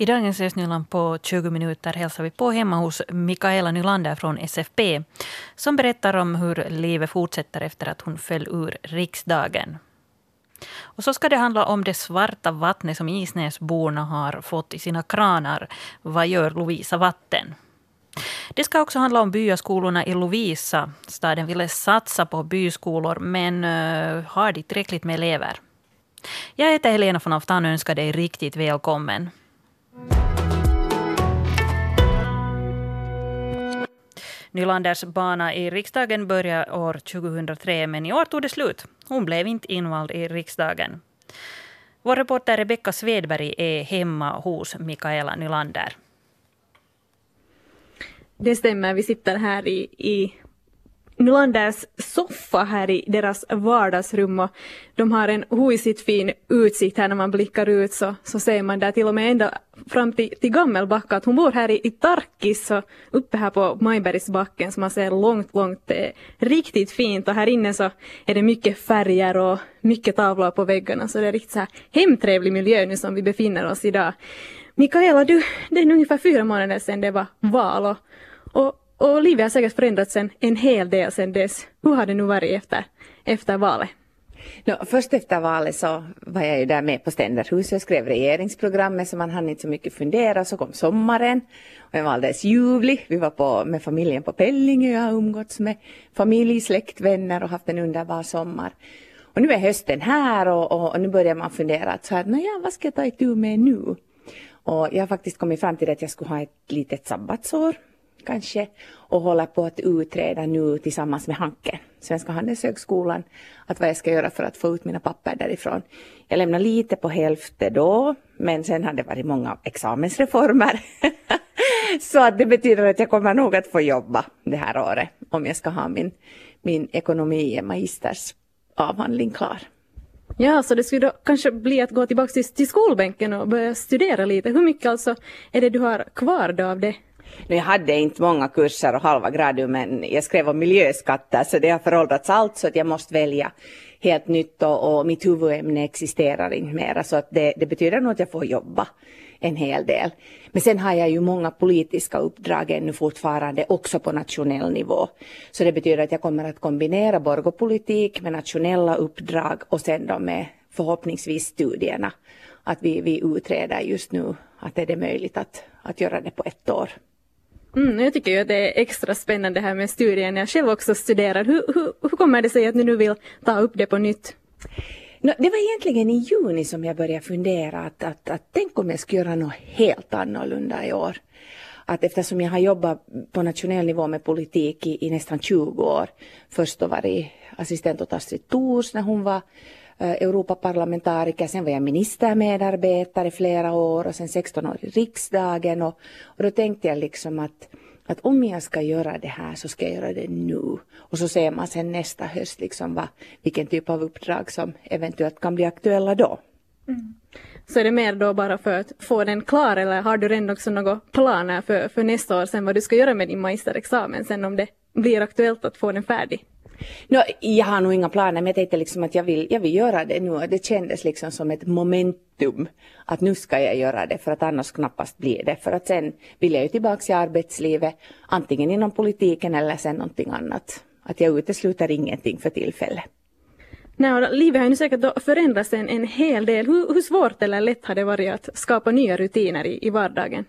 I dagens Östnyland på 20 minuter hälsar vi på hemma hos Mikaela Nylander från SFP som berättar om hur livet fortsätter efter att hon föll ur riksdagen. Och så ska det handla om det svarta vattnet som Isnäsborna har fått i sina kranar. Vad gör Lovisa Vatten? Det ska också handla om byaskolorna i Lovisa. Staden ville satsa på byskolor men uh, har de tillräckligt med elever? Jag heter Helena von Aftan och önskar dig riktigt välkommen. Nylanders bana i riksdagen började år 2003 men i år tog det slut. Hon blev inte invald i riksdagen. Vår reporter Rebecka Svedberg är hemma hos Mikaela Nylander. Det stämmer, vi sitter här i, i Nylanders soffa här i deras vardagsrum och de har en huisigt fin utsikt här när man blickar ut så, så ser man där till och med ända fram till, till Gammelbacka att hon bor här i, i Tarkis så uppe här på Majbergsbacken så man ser långt, långt eh, riktigt fint och här inne så är det mycket färger och mycket tavlor på väggarna så det är riktigt så här hemtrevlig miljö nu som vi befinner oss idag. Mikaela, du, det är ungefär fyra månader sedan det var val och, och och livet har säkert förändrats en, en hel del sedan dess. Hur har det nu varit efter, efter valet? No, först efter valet så var jag ju där med på Ständerhuset och skrev regeringsprogrammet så man hann inte så mycket fundera. Så kom sommaren och den var alldeles ljuvlig. Vi var på, med familjen på Pellinge. Jag har umgåtts med familj, släkt, vänner och haft en underbar sommar. Och nu är hösten här och, och, och nu börjar man fundera att så här, ja, vad ska jag ta itu med nu? Och jag har faktiskt kommit fram till att jag skulle ha ett litet sabbatsår kanske och håller på att utreda nu tillsammans med Hanke, Svenska Handelshögskolan, att vad jag ska göra för att få ut mina papper därifrån. Jag lämnade lite på hälften då, men sen har det varit många examensreformer. Så att det betyder att jag kommer nog att få jobba det här året om jag ska ha min, min ekonomi magisters avhandling klar. Ja, så det skulle då kanske bli att gå tillbaka till, till skolbänken och börja studera lite. Hur mycket alltså är det du har kvar då av det nu, jag hade inte många kurser och halva gradium men jag skrev om miljöskatter så det har föråldrats allt så att jag måste välja helt nytt och, och mitt huvudämne existerar inte mera så att det, det betyder nog att jag får jobba en hel del. Men sen har jag ju många politiska uppdrag ännu fortfarande också på nationell nivå. Så det betyder att jag kommer att kombinera borgopolitik med nationella uppdrag och sen då med förhoppningsvis studierna. Att vi, vi utreder just nu att är det möjligt att, att göra det på ett år. Mm, jag tycker ju att det är extra spännande här med studien. Jag själv också studerar. Hur, hur, hur kommer det sig att ni nu vill ta upp det på nytt? No, det var egentligen i juni som jag började fundera att, att, att tänk om jag skulle göra något helt annorlunda i år. Att eftersom jag har jobbat på nationell nivå med politik i, i nästan 20 år, först då varit assistent åt Astrid Thors när hon var Eh, Europaparlamentariker, sen var jag ministermedarbetare i flera år och sen 16 år i riksdagen och, och då tänkte jag liksom att att om jag ska göra det här så ska jag göra det nu. Och så ser man sen nästa höst liksom vad, vilken typ av uppdrag som eventuellt kan bli aktuella då. Mm. Så är det mer då bara för att få den klar eller har du redan också några planer för, för nästa år sen vad du ska göra med din magisterexamen sen om det blir aktuellt att få den färdig? No, jag har nog inga planer men jag tänkte liksom att jag vill, jag vill göra det nu. Det kändes liksom som ett momentum att nu ska jag göra det för att annars knappast blir det. För att sen vill jag ju tillbaka i arbetslivet antingen inom politiken eller sen någonting annat. Att jag utesluter ingenting för tillfället. Nej, livet har ju säkert förändrats en, en hel del. Hur, hur, svårt eller lätt har det varit att skapa nya rutiner i, i vardagen?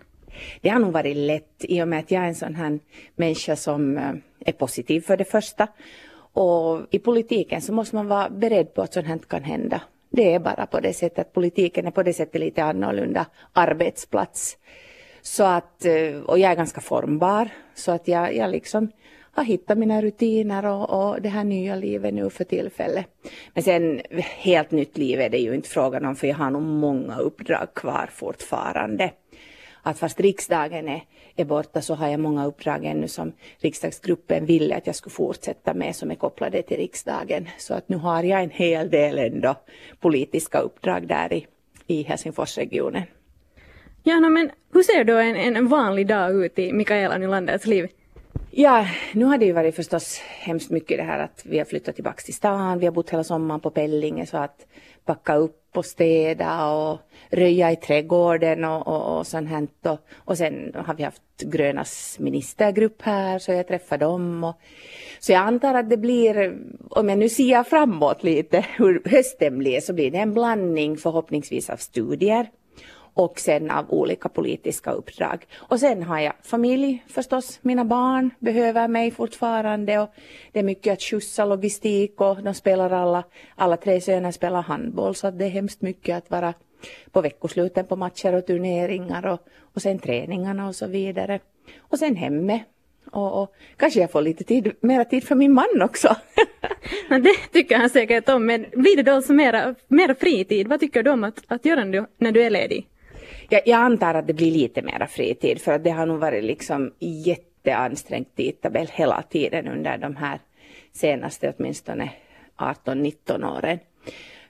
Det har nog varit lätt i och med att jag är en sån här människa som eh, är positiv för det första och i politiken så måste man vara beredd på att sånt här kan hända. Det är bara på det sättet, politiken är på det sättet lite annorlunda arbetsplats. Så att, eh, och jag är ganska formbar, så att jag, jag liksom har hittat mina rutiner och, och det här nya livet nu för tillfället. Men sen helt nytt liv är det ju inte frågan om för jag har nog många uppdrag kvar fortfarande att fast riksdagen är, är borta så har jag många uppdrag ännu som riksdagsgruppen ville att jag skulle fortsätta med som är kopplade till riksdagen. Så att nu har jag en hel del ändå politiska uppdrag där i, i Helsingforsregionen. Ja, no, men hur ser då en, en vanlig dag ut i Mikaela Nylanders liv? Ja, nu har det ju varit förstås hemskt mycket det här att vi har flyttat tillbaka till stan, vi har bott hela sommaren på Pellinge så att packa upp och städa och röja i trädgården och, och, och sånt här. Och, och sen har vi haft Grönas ministergrupp här så jag träffar dem. Och, så jag antar att det blir, om jag nu ser framåt lite hur hösten blir, så blir det en blandning förhoppningsvis av studier och sen av olika politiska uppdrag. Och sen har jag familj förstås, mina barn behöver mig fortfarande och det är mycket att skjutsa logistik och de spelar alla, alla tre söner spelar handboll så att det är hemskt mycket att vara på veckosluten på matcher och turneringar och, och sen träningarna och så vidare. Och sen hemmet och, och, kanske jag får lite tid, mera tid för min man också. det tycker han säkert om, men blir det då alltså mera, mera fritid? Vad tycker du om att, att göra när du är ledig? Jag, jag antar att det blir lite mera fritid för att det har nog varit liksom jätteansträngt tidtabell hela tiden under de här senaste åtminstone 18-19 åren.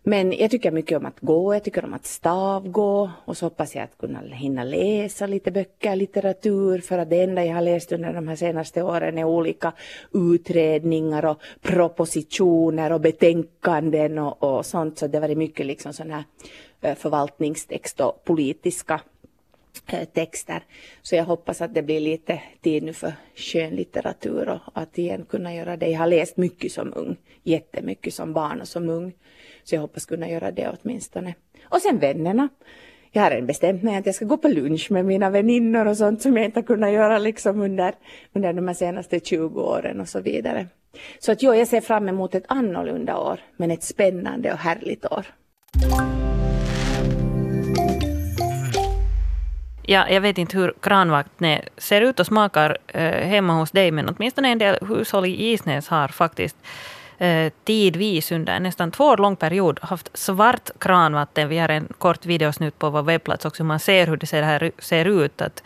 Men jag tycker mycket om att gå, jag tycker om att stavgå och så hoppas jag att kunna hinna läsa lite böcker, litteratur för att det enda jag har läst under de här senaste åren är olika utredningar och propositioner och betänkanden och, och sånt så det har varit mycket liksom sån här eh, förvaltningstext och politiska eh, texter. Så jag hoppas att det blir lite tid nu för skönlitteratur och att igen kunna göra det. Jag har läst mycket som ung, jättemycket som barn och som ung. Så jag hoppas kunna göra det åtminstone. Och sen vännerna. Jag har redan bestämt mig att jag ska gå på lunch med mina väninnor och sånt som jag inte har kunnat göra liksom under, under de här senaste 20 åren och så vidare. Så att jo, jag ser fram emot ett annorlunda år, men ett spännande och härligt år. Ja, jag vet inte hur kranvattnet ser ut och smakar eh, hemma hos dig, men åtminstone en del hushåll i Isnäs har faktiskt eh, tidvis under nästan två år lång period haft svart kranvatten. Vi har en kort videosnutt på vår webbplats också, man ser hur det ser, här, ser ut. Att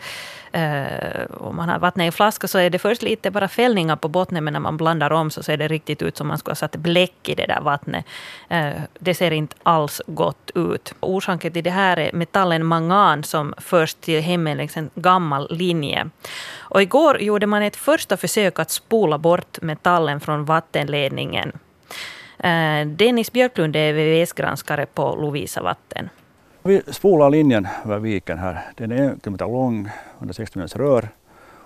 Uh, om man har vattnet i flaska så är det först lite bara fällningar på botten, men när man blandar om så ser det riktigt ut som man skulle ha satt bläck i det där vattnet. Uh, det ser inte alls gott ut. Orsaken till det här är metallen mangan som förs till hemmen längs en gammal linje. Och igår gjorde man ett första försök att spola bort metallen från vattenledningen. Uh, Dennis Björklund är VVS-granskare på Lovisa vatten. Vi spolar linjen över viken här. Den är en kilometer lång, 160 meters rör.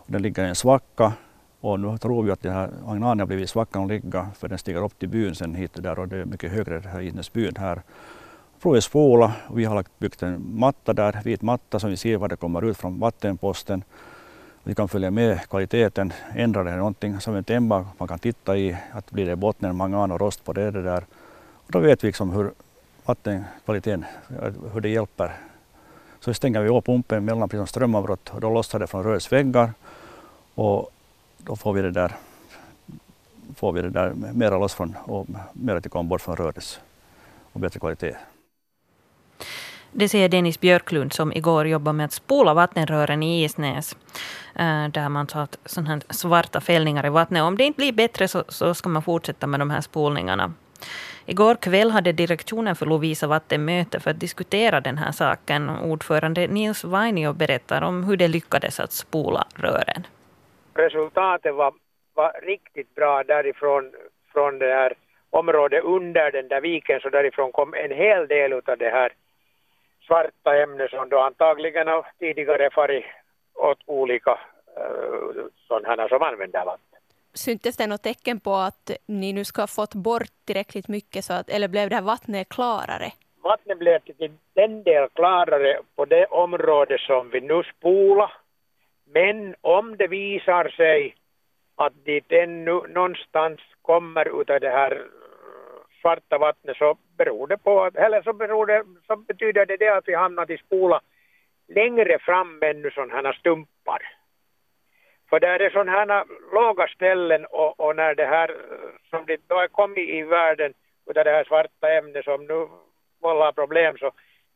Den ligger i en svacka och nu tror vi att den här agnanen har blivit svackan att ligga för den stiger upp till byn sen hit och där och det är mycket högre här i byn här. Provet spola och vi har byggt en matta där, vit matta som vi ser vad det kommer ut från vattenposten. Vi kan följa med kvaliteten, ändrar det någonting som en temma man kan titta i, att blir det botten mangan och rost på det, det där. Och då vet vi liksom hur vattenkvaliteten, hur det hjälper. Så stänger vi av pumpen mellan precis strömavbrott och då lossar det från rörets väggar och då får vi det där, får vi det där mera loss från och mera till bort från röret, och bättre kvalitet. Det säger Dennis Björklund som igår jobbade med att spola vattenrören i Isnäs. Eh, där man satt sådana här svarta fällningar i vattnet. Om det inte blir bättre så, så ska man fortsätta med de här spolningarna. Igår kväll hade direktionen för Lovisa vatten möte för att diskutera den här saken. Ordförande Nils Vainio berättar om hur det lyckades att spola rören. Resultatet var, var riktigt bra därifrån från det här området under den där viken så därifrån kom en hel del av det här svarta ämnet som då antagligen har tidigare farit åt olika eh, sådana som använder vatten syntes det något tecken på att ni nu ska ha fått bort tillräckligt mycket, så att, eller blev det här vattnet klarare? Vattnet blev till den del klarare på det område som vi nu spolar. Men om det visar sig att det ännu någonstans kommer ut av det här eh, svarta vattnet så beror det på, eller så, beror det, så betyder det, det att vi hamnat i spola längre fram ännu sådana här stumpar. För där är sådana här låga ställen och, och, när det här som det då har kommit i världen utav det här svarta ämnet som nu vållar problem så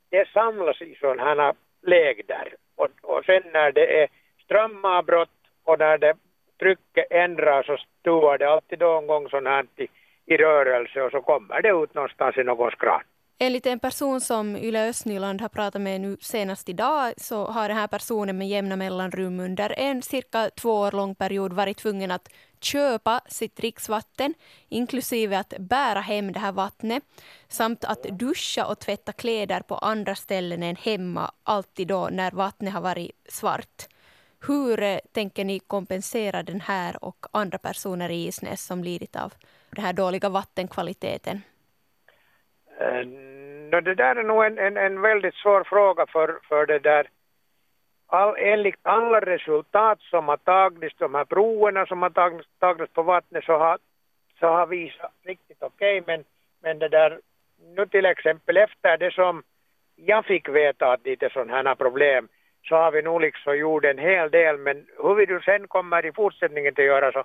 det samlas i sådana här lägder och, och sen när det är strömavbrott och när det trycket ändras så stuvar det alltid då en gång sånt här i, i rörelse och så kommer det ut någonstans i någon skratt. Enligt en person som Yle Östnyland har pratat med nu senast idag så har den här personen med jämna mellanrum under en cirka två år lång period varit tvungen att köpa sitt dricksvatten, inklusive att bära hem det här vattnet, samt att duscha och tvätta kläder på andra ställen än hemma, alltid då när vattnet har varit svart. Hur eh, tänker ni kompensera den här och andra personer i Isnäs som lidit av den här dåliga vattenkvaliteten? Eh, no, det där är nog en, en, en väldigt svår fråga för, för det där all, enligt alla resultat som har tagits, de här proverna som har tagits, tagits på vattnet så har, så har visat riktigt okej okay, men, men det där nu till exempel efter det som jag fick veta att det är sådana här problem så har vi nog liksom gjort en hel del men hur vi nu sen kommer i fortsättningen att göra så,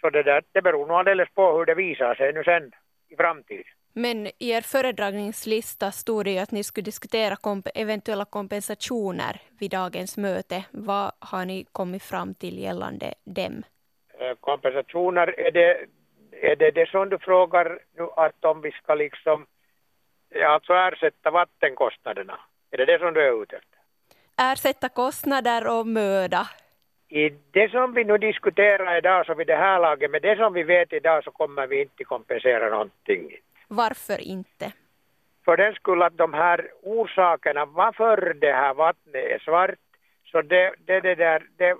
så det där det beror nog alldeles på hur det visar sig nu sen i framtiden. Men i er föredragningslista stod det ju att ni skulle diskutera komp eventuella kompensationer vid dagens möte. Vad har ni kommit fram till gällande dem? Eh, kompensationer, är det, är det det som du frågar nu att om vi ska liksom alltså ersätta vattenkostnaderna? Är det det som du är ute efter? Ersätta kostnader och möda. I det som vi nu diskuterar idag så vid det här laget, med det som vi vet idag så kommer vi inte kompensera någonting. Varför inte? För den skulle att de här orsakerna varför det här vattnet är svart, så det, det, det där, det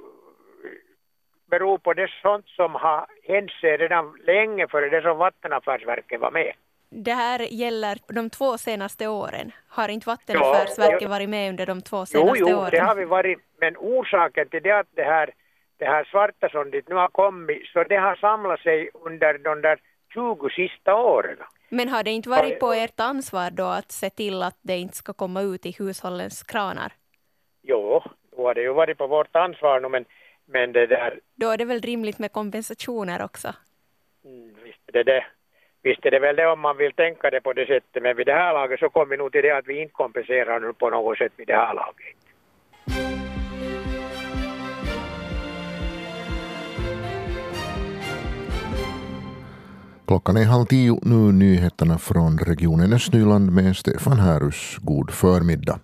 beror på det sånt som har hänt sig redan länge före det som Vattenaffärsverket var med. Det här gäller de två senaste åren. Har inte Vattenaffärsverket ja, varit med under de två senaste jo, jo, åren? Jo, det har vi varit. Men orsaken till det att det här, det här svarta som dit nu har kommit, så det har samlat sig under de där 20 sista åren. Men har det inte varit på ert ansvar då att se till att det inte ska komma ut i hushållens kranar? Jo, då har det ju varit på vårt ansvar men, men det där... Då är det väl rimligt med kompensationer också? Mm, visst är det det. Visst är det väl det om man vill tänka det på det sättet, men vid det här laget så kommer vi nog till det att vi inte kompenserar nu på något sätt vid det här laget. Klockan är halv tio, nu nyheterna från regionen Östnyland med Stefan Härus. God förmiddag.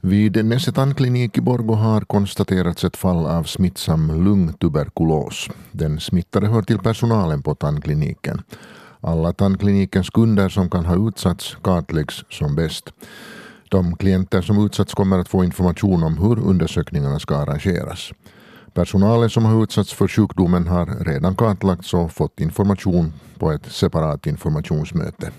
Vid Nesse tandklinik i Borgå har konstaterats ett fall av smittsam lungtuberkulos. Den smittade hör till personalen på tandkliniken. Alla tandklinikens kunder som kan ha utsatts kartläggs som bäst. De klienter som utsatts kommer att få information om hur undersökningarna ska arrangeras. Personalen som har utsatts för sjukdomen har redan kartlagts och fått information på ett separat informationsmöte.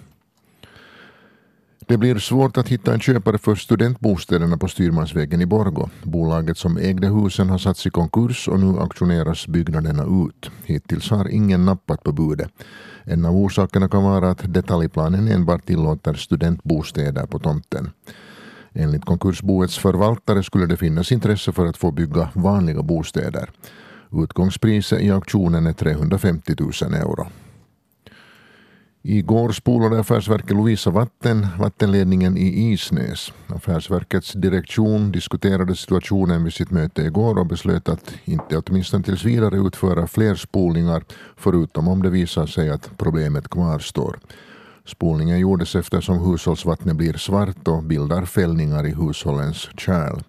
Det blir svårt att hitta en köpare för studentbostäderna på Styrmansvägen i Borgo. Bolaget som ägde husen har satts i konkurs och nu auktioneras byggnaderna ut. Hittills har ingen nappat på budet. En av orsakerna kan vara att detaljplanen enbart tillåter studentbostäder på tomten. Enligt konkursboets förvaltare skulle det finnas intresse för att få bygga vanliga bostäder. Utgångspriset i auktionen är 350 000 euro. Igår spolade Affärsverket Lovisa Vatten vattenledningen i Isnäs. Affärsverkets direktion diskuterade situationen vid sitt möte igår och beslöt att inte åtminstone tills vidare utföra fler spolningar förutom om det visar sig att problemet kvarstår. Spolningen gjordes eftersom hushållsvattnet blir svart och bildar fällningar i hushållens kärl.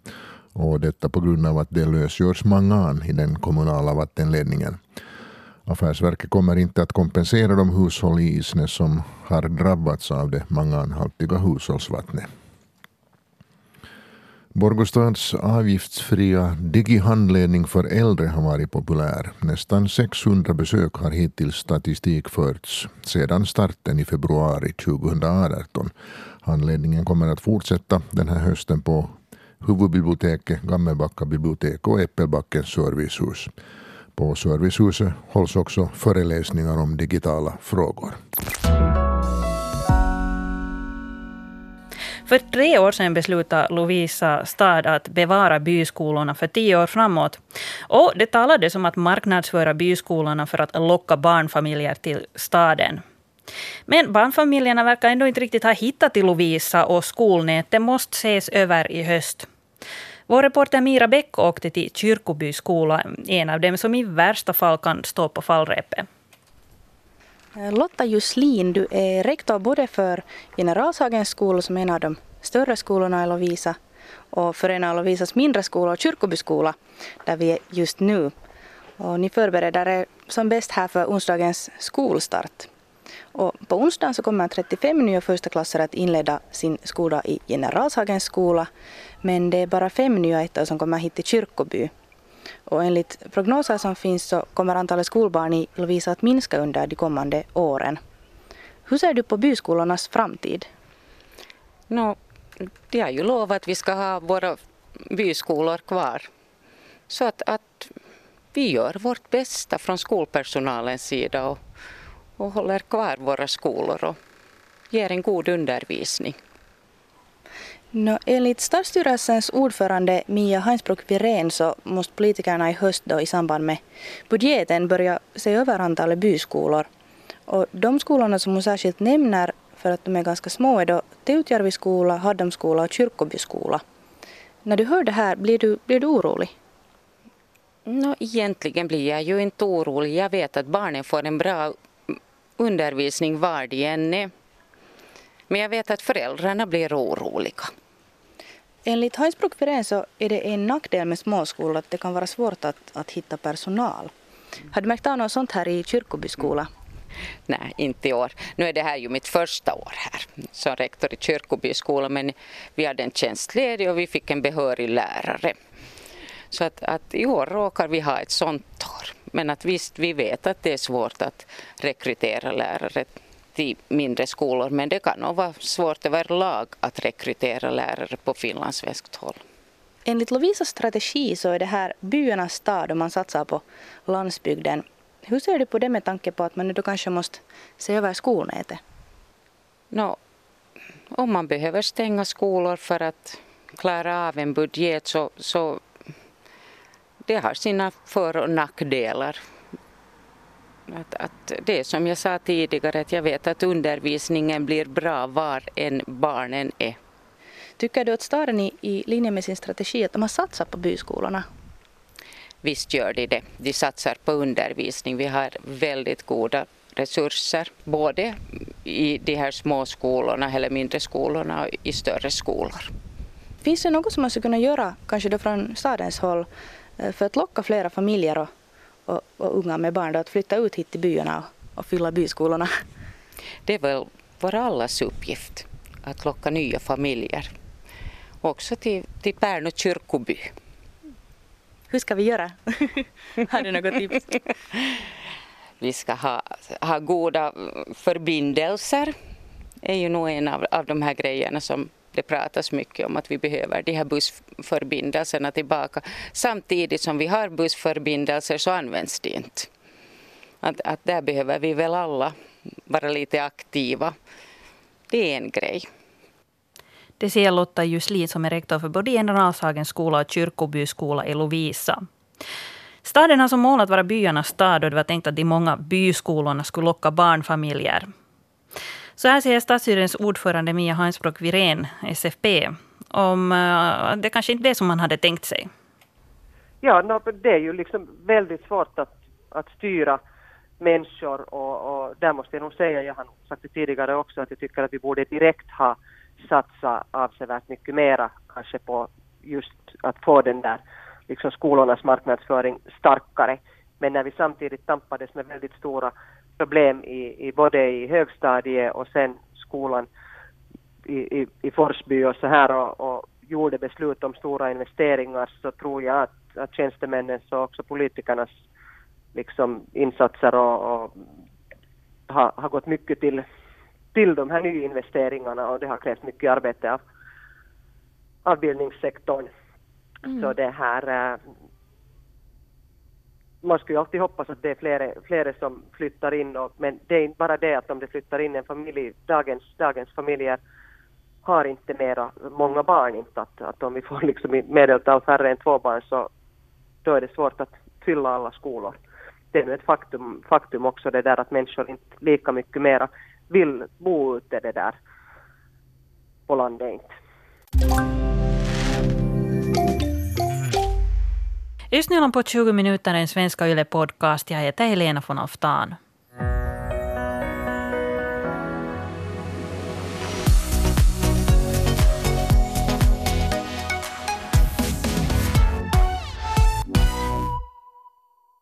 Och detta på grund av att det lösgörs mangan i den kommunala vattenledningen. Affärsverket kommer inte att kompensera de hushåll i Isnäs som har drabbats av det manganhaltiga hushållsvattnet. Borgostads avgiftsfria digihandledning för äldre har varit populär. Nästan 600 besök har hittills statistikförts sedan starten i februari 2018. Handledningen kommer att fortsätta den här hösten på huvudbiblioteket, Gammelbacka bibliotek och Äppelbackens servicehus. På servicehuset hålls också föreläsningar om digitala frågor. För tre år sedan beslutade Lovisa stad att bevara byskolorna för tio år framåt. Och det talades om att marknadsföra byskolorna för att locka barnfamiljer till staden. Men barnfamiljerna verkar ändå inte riktigt ha hittat till Lovisa och skolnätet måste ses över i höst. Vår reporter Mira Bäck åkte till Kyrkoby skola, en av dem som i värsta fall kan stå på fallrepet. Eh, Lotta Juslin, du är rektor både för Generalshagens skola som är en av de större skolorna i Lovisa och för en av Lovisas mindre skolor, Kyrkobyskola, där vi är just nu. Och ni förbereder er som bäst här för onsdagens skolstart. Och på onsdagen så kommer 35 nya förstaklassare att inleda sin skola i Generalshagens skola. Men det är bara fem nya ettor som kommer hit till Kyrkoby. Och enligt prognoser som finns så kommer antalet skolbarn i Lovisa att minska under de kommande åren. Hur ser du på byskolornas framtid? No, de har ju lovat att vi ska ha våra byskolor kvar. Så att, att vi gör vårt bästa från skolpersonalens sida och, och håller kvar våra skolor och ger en god undervisning. No, enligt stadsstyrelsens ordförande Mia Heinsbruck Wirén, så måste politikerna i höst då i samband med budgeten börja se över antalet byskolor. Och de skolorna som hon särskilt nämner för att de är ganska små är då Teutjärvi skola, Haddamskola och Kyrkoby skola. När du hör det här, blir du, blir du orolig? No, egentligen blir jag ju inte orolig. Jag vet att barnen får en bra undervisning var de än är. Men jag vet att föräldrarna blir oroliga. Enligt Heinz Firén så är det en nackdel med småskolor att det kan vara svårt att, att hitta personal. Har du märkt av något sånt här i Kyrkobyskolan? Nej, inte i år. Nu är det här ju mitt första år här som rektor i Kyrkobyskolan. men vi hade en tjänstledig och vi fick en behörig lärare. Så att, att i år råkar vi ha ett sånt år. Men att visst, vi vet att det är svårt att rekrytera lärare till mindre skolor men det kan nog vara svårt överlag att rekrytera lärare på finlandssvenskt håll. Enligt Lovisas strategi så är det här byarnas stad och man satsar på landsbygden. Hur ser du på det med tanke på att man nu då kanske måste se över skolnätet? No, om man behöver stänga skolor för att klara av en budget så, så det har sina för och nackdelar. Att, att det är som jag sa tidigare, att jag vet att undervisningen blir bra var än barnen är. Tycker du att staden i, i linje med sin strategi att de har satsat på byskolorna? Visst gör de det. De satsar på undervisning. Vi har väldigt goda resurser, både i de här små skolorna eller mindre skolorna och i större skolor. Finns det något som man skulle kunna göra, kanske då från stadens håll, eh, för att locka flera familjer och, och, och unga med barn då, att flytta ut hit till byarna och, och fylla byskolorna? Det är väl vår allas uppgift att locka nya familjer. Också till, till Pärnu kyrkoby. Hur ska vi göra? Har du något tips? Vi ska ha, ha goda förbindelser. Det är ju nog en av, av de här grejerna som det pratas mycket om att vi behöver de här bussförbindelserna tillbaka. Samtidigt som vi har bussförbindelser så används det inte. Att, att där behöver vi väl alla vara lite aktiva. Det är en grej. Det säger Lotta Juslin som är rektor för både Generalshagens skola och Kyrkoby skola i Lovisa. Staden har som mål att vara byarnas stad och det var tänkt att de många byskolorna skulle locka barnfamiljer. Så här säger stadsstyrelsens ordförande Mia Heinsbrock Virén, SFP, om eh, det kanske inte är det som man hade tänkt sig. Ja, no, det är ju liksom väldigt svårt att, att styra människor och, och där måste jag nog säga, jag har sagt det tidigare också, att jag tycker att vi borde direkt ha satsat avsevärt mycket mera kanske på just att få den där liksom skolornas marknadsföring starkare. Men när vi samtidigt tampades med väldigt stora problem i, i både i högstadiet och sen skolan i, i, i Forsby och så här och, och gjorde beslut om stora investeringar så tror jag att, att tjänstemännens och också politikernas liksom insatser och, och har, har gått mycket till till de här nyinvesteringarna och det har krävt mycket arbete av, av bildningssektorn. Mm. Så det här äh, man skulle ju alltid hoppas att det är fler, fler som flyttar in, och, men det är inte bara det att om det flyttar in en familj, dagens, dagens familjer har inte mera, många barn inte, att, att om vi får liksom i medeltal färre än två barn så då är det svårt att fylla alla skolor. Det är nu ett faktum, faktum också det där att människor inte lika mycket mera vill bo ute det där på landet inte. Just nu på 20 minuter en svenska Yle podcast. Jag heter Helena von Aftan.